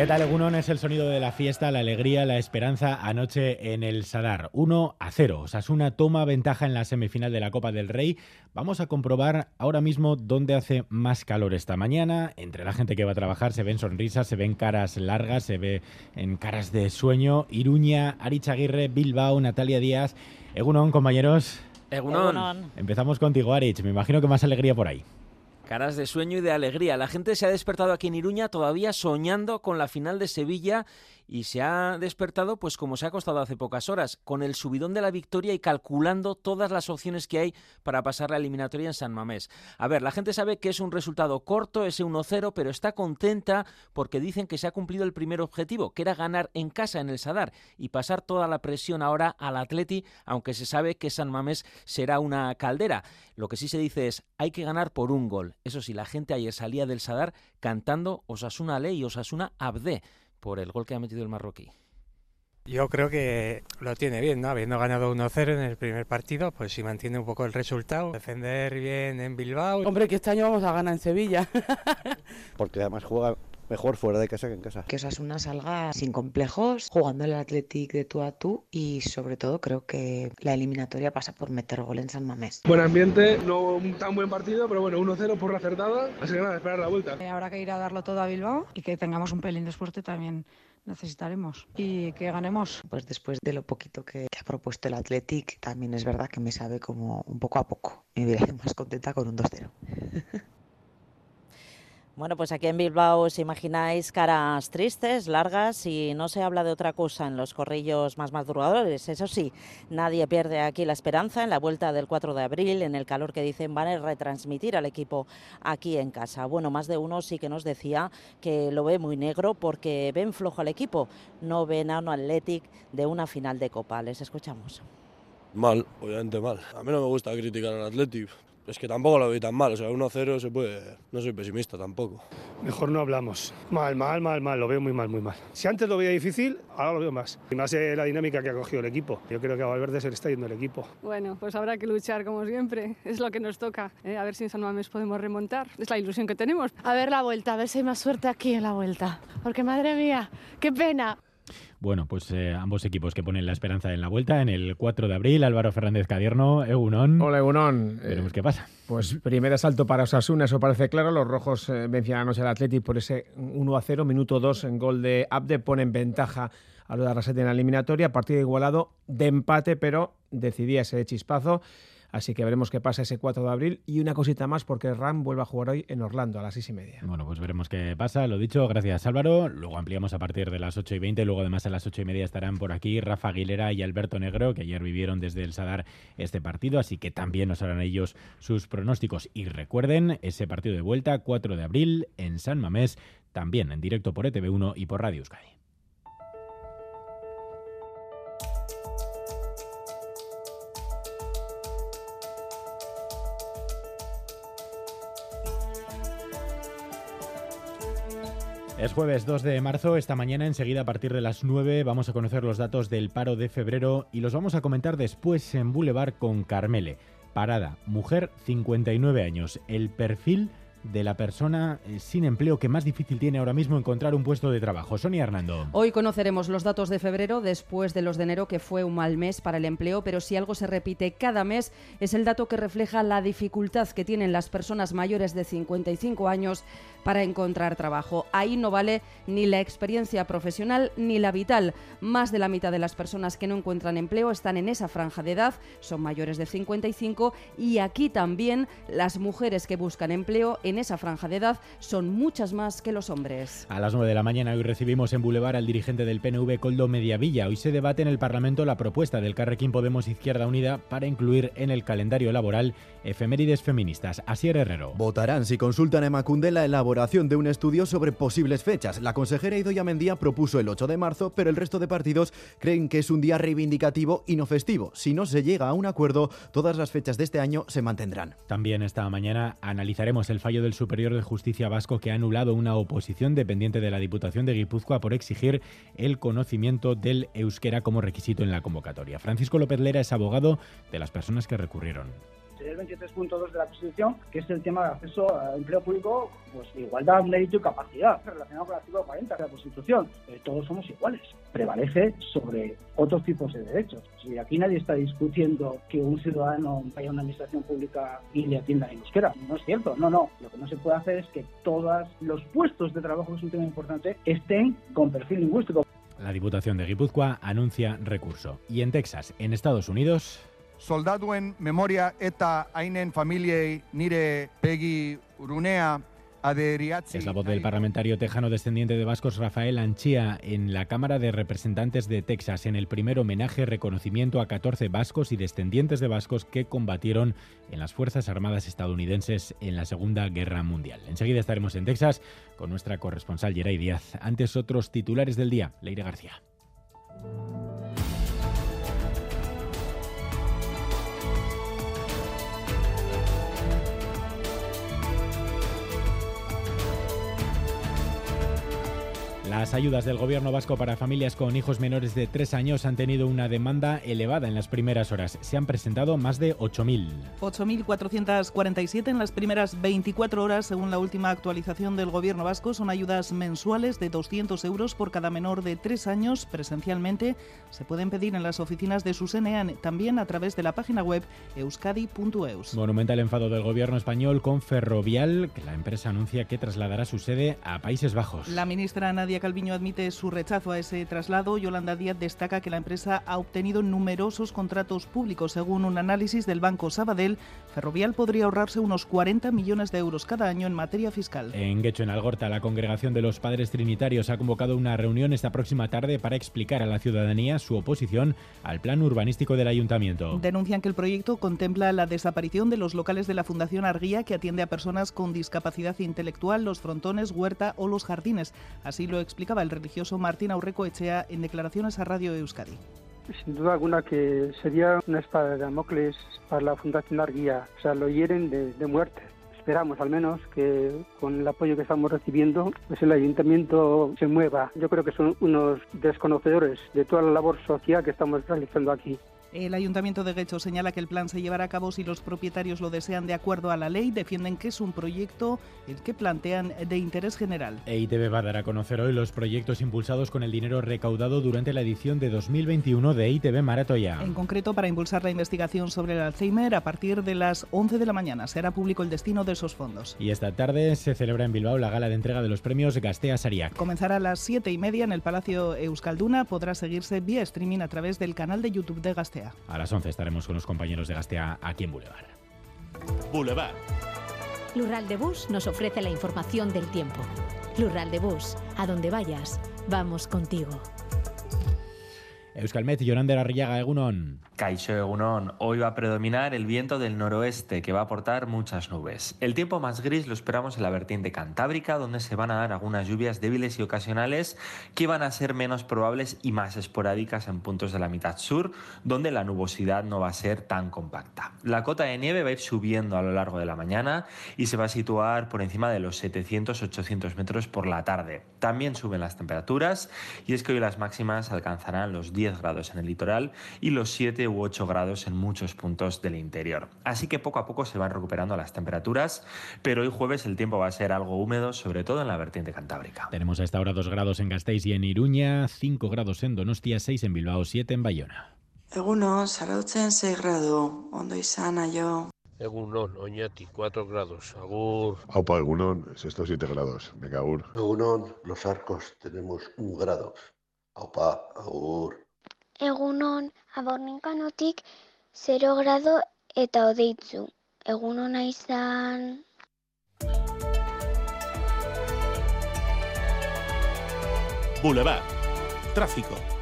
¿Qué tal, Egunon? Es el sonido de la fiesta, la alegría, la esperanza anoche en el Sadar. 1 a 0. Osasuna toma ventaja en la semifinal de la Copa del Rey. Vamos a comprobar ahora mismo dónde hace más calor esta mañana. Entre la gente que va a trabajar se ven sonrisas, se ven caras largas, se ve en caras de sueño. Iruña, Arich Aguirre, Bilbao, Natalia Díaz. Egunon, compañeros. Egunon. Empezamos contigo, Arich. Me imagino que más alegría por ahí. Caras de sueño y de alegría. La gente se ha despertado aquí en Iruña todavía soñando con la final de Sevilla y se ha despertado pues como se ha costado hace pocas horas, con el subidón de la victoria y calculando todas las opciones que hay para pasar la eliminatoria en San Mamés. A ver, la gente sabe que es un resultado corto, ese 1-0, pero está contenta porque dicen que se ha cumplido el primer objetivo, que era ganar en casa en el Sadar y pasar toda la presión ahora al Atleti, aunque se sabe que San Mamés será una caldera. Lo que sí se dice es, hay que ganar por un gol. Eso sí, la gente ayer salía del Sadar cantando Osasuna Ley y Osasuna Abde por el gol que ha metido el marroquí. Yo creo que lo tiene bien, ¿no? Habiendo ganado 1-0 en el primer partido, pues si mantiene un poco el resultado, defender bien en Bilbao. Hombre, que este año vamos a ganar en Sevilla. Porque además juega mejor fuera de casa que en casa. Que Osasuna salga sin complejos, jugando el Athletic de tú a tú y sobre todo creo que la eliminatoria pasa por meter gol en San Mamés. Buen ambiente, no un tan buen partido, pero bueno, 1-0 por la acertada, así que nada, esperar la vuelta. Eh, habrá que ir a darlo todo a Bilbao y que tengamos un pelín de suerte también necesitaremos y que ganemos. Pues después de lo poquito que, que, ha propuesto el Athletic, también es verdad que me sabe como un poco a poco. Me hubiera más contenta con un 2-0. Bueno, pues aquí en Bilbao os imagináis caras tristes, largas y no se habla de otra cosa en los corrillos más madrugadores. Eso sí, nadie pierde aquí la esperanza en la vuelta del 4 de abril, en el calor que dicen van a retransmitir al equipo aquí en casa. Bueno, más de uno sí que nos decía que lo ve muy negro porque ven flojo al equipo, no ven a un Athletic de una final de Copa. Les escuchamos. Mal, obviamente mal. A mí no me gusta criticar al Athletic, es que tampoco lo veo tan mal, o sea, 1-0 se puede, no soy pesimista tampoco. Mejor no hablamos. Mal, mal, mal, mal, lo veo muy mal, muy mal. Si antes lo veía difícil, ahora lo veo más. Y más la dinámica que ha cogido el equipo. Yo creo que a Valverde se le está yendo el equipo. Bueno, pues habrá que luchar como siempre, es lo que nos toca. ¿eh? A ver si en San Mamés podemos remontar, es la ilusión que tenemos. A ver la vuelta, a ver si hay más suerte aquí en la vuelta. Porque madre mía, qué pena. Bueno, pues eh, ambos equipos que ponen la esperanza en la vuelta, en el 4 de abril, Álvaro Fernández Cadierno, Egunon. Hola, Egunon. Veremos qué pasa. Pues primer asalto para Osasuna, eso parece claro. Los rojos eh, vencían anoche al Athletic por ese 1 a 0, minuto 2 en gol de Abde, ponen ventaja a lo de Arrasete en la eliminatoria, partido igualado de empate, pero decidía ese chispazo. Así que veremos qué pasa ese 4 de abril. Y una cosita más, porque Ram vuelve a jugar hoy en Orlando a las 6 y media. Bueno, pues veremos qué pasa. Lo dicho, gracias Álvaro. Luego ampliamos a partir de las 8 y 20. Luego, además, a las 8 y media estarán por aquí Rafa Aguilera y Alberto Negro, que ayer vivieron desde el Sadar este partido. Así que también nos harán ellos sus pronósticos. Y recuerden, ese partido de vuelta, 4 de abril, en San Mamés, también en directo por ETV1 y por Radio Euskadi. Es jueves 2 de marzo, esta mañana enseguida a partir de las 9 vamos a conocer los datos del paro de febrero y los vamos a comentar después en Boulevard con Carmele. Parada, mujer 59 años, el perfil de la persona eh, sin empleo que más difícil tiene ahora mismo encontrar un puesto de trabajo. Sonia Hernando. Hoy conoceremos los datos de febrero después de los de enero, que fue un mal mes para el empleo, pero si algo se repite cada mes es el dato que refleja la dificultad que tienen las personas mayores de 55 años para encontrar trabajo. Ahí no vale ni la experiencia profesional ni la vital. Más de la mitad de las personas que no encuentran empleo están en esa franja de edad, son mayores de 55 y aquí también las mujeres que buscan empleo esa franja de edad son muchas más que los hombres. A las 9 de la mañana hoy recibimos en Boulevard al dirigente del PNV, Coldo Mediavilla. Hoy se debate en el Parlamento la propuesta del Carrequín Podemos Izquierda Unida para incluir en el calendario laboral efemérides feministas. Asier Herrero. Votarán si consultan a Macunde la elaboración de un estudio sobre posibles fechas. La consejera Idoia Mendía propuso el 8 de marzo, pero el resto de partidos creen que es un día reivindicativo y no festivo. Si no se llega a un acuerdo, todas las fechas de este año se mantendrán. También esta mañana analizaremos el fallo del Superior de Justicia Vasco que ha anulado una oposición dependiente de la Diputación de Guipúzcoa por exigir el conocimiento del euskera como requisito en la convocatoria. Francisco López Lera es abogado de las personas que recurrieron el 23.2 de la Constitución, que es el tema de acceso al empleo público, pues igualdad, mérito y capacidad, relacionado con el artículo 40 de la Constitución. Eh, todos somos iguales. Prevalece sobre otros tipos de derechos. Si aquí nadie está discutiendo que un ciudadano vaya a una administración pública y le atienda en euskera. No es cierto, no, no. Lo que no se puede hacer es que todos los puestos de trabajo, que es un tema importante, estén con perfil lingüístico. La Diputación de Guipúzcoa anuncia recurso. Y en Texas, en Estados Unidos, soldaduen memoria eta hainen familiei nire pegi urunea es la voz del parlamentario tejano descendiente de vascos Rafael Anchía en la Cámara de Representantes de Texas en el primer homenaje reconocimiento a 14 vascos y descendientes de vascos que combatieron en las Fuerzas Armadas estadounidenses en la Segunda Guerra Mundial. Enseguida estaremos en Texas con nuestra corresponsal Geray Díaz. Antes otros titulares del día. Leire García. Las ayudas del gobierno vasco para familias con hijos menores de tres años han tenido una demanda elevada en las primeras horas. Se han presentado más de 8.000. 8.447 en las primeras 24 horas, según la última actualización del gobierno vasco. Son ayudas mensuales de 200 euros por cada menor de tres años presencialmente. Se pueden pedir en las oficinas de SUSENEAN, también a través de la página web euskadi.eus. Monumenta el enfado del gobierno español con Ferrovial, que la empresa anuncia que trasladará su sede a Países Bajos. La ministra Nadia Calviño admite su rechazo a ese traslado. Yolanda Díaz destaca que la empresa ha obtenido numerosos contratos públicos. Según un análisis del Banco Sabadell, Ferrovial podría ahorrarse unos 40 millones de euros cada año en materia fiscal. En Guecho, en Algorta, la Congregación de los Padres Trinitarios ha convocado una reunión esta próxima tarde para explicar a la ciudadanía su oposición al plan urbanístico del ayuntamiento. Denuncian que el proyecto contempla la desaparición de los locales de la Fundación Arguía que atiende a personas con discapacidad intelectual, los frontones, huerta o los jardines. Así lo explicaba el religioso Martín Aurreco Echea en declaraciones a Radio Euskadi. Sin duda alguna que sería una espada de Damocles para la Fundación Arguía, o sea, lo hieren de, muerte esperamos al menos que con el apoyo que estamos recibiendo pues el ayuntamiento se mueva. Yo creo que son unos desconocedores de toda la labor social que estamos realizando aquí. El Ayuntamiento de Guecho señala que el plan se llevará a cabo si los propietarios lo desean de acuerdo a la ley. Defienden que es un proyecto el que plantean de interés general. EITB va a dar a conocer hoy los proyectos impulsados con el dinero recaudado durante la edición de 2021 de EITB Maratoya. En concreto, para impulsar la investigación sobre el Alzheimer, a partir de las 11 de la mañana será público el destino de esos fondos. Y esta tarde se celebra en Bilbao la gala de entrega de los premios Gastea Sariac. Comenzará a las 7 y media en el Palacio Euskalduna. Podrá seguirse vía streaming a través del canal de YouTube de Gastea. A las 11 estaremos con los compañeros de Gastea aquí en Boulevard. Boulevard. Lural de Bus nos ofrece la información del tiempo. Lural de Bus, a donde vayas, vamos contigo. Euskalmet, Yonander Arriaga, Egunon. Caixo Egunon, hoy va a predominar el viento del noroeste que va a aportar muchas nubes. El tiempo más gris lo esperamos en la vertiente cantábrica, donde se van a dar algunas lluvias débiles y ocasionales que van a ser menos probables y más esporádicas en puntos de la mitad sur, donde la nubosidad no va a ser tan compacta. La cota de nieve va a ir subiendo a lo largo de la mañana y se va a situar por encima de los 700-800 metros por la tarde. También suben las temperaturas y es que hoy las máximas alcanzarán los 10 grados en el litoral y los 7 u 8 grados en muchos puntos del interior. Así que poco a poco se van recuperando las temperaturas, pero hoy jueves el tiempo va a ser algo húmedo, sobre todo en la vertiente cantábrica. Tenemos a esta hora 2 grados en Gasteiz y en Iruña, 5 grados en Donostia, 6 en Bilbao, 7 en Bayona. Eguno, zarautzen 6 grado, ondo izan aio. Egunon, Oñati, 4 grados, Agur. Aupa, Egunon, sexto 7 grados, Venga, Agur. Egunon, Los Arcos, tenemos 1 grado. Aupa, Agur. Egunon, Abornikanotik 0 grado eta hodeitzu. Egun hona izan... Boulevard. Tráfico.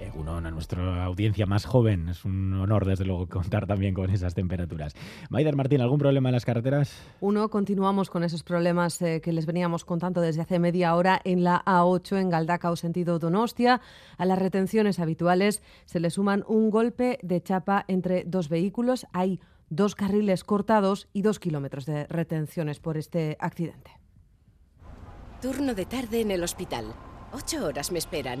Egunon, a nuestra audiencia más joven. Es un honor, desde luego, contar también con esas temperaturas. Maider Martín, ¿algún problema en las carreteras? Uno, continuamos con esos problemas eh, que les veníamos contando desde hace media hora en la A8 en Galdacao, sentido Donostia. A las retenciones habituales se le suman un golpe de chapa entre dos vehículos. Hay dos carriles cortados y dos kilómetros de retenciones por este accidente. Turno de tarde en el hospital. Ocho horas me esperan.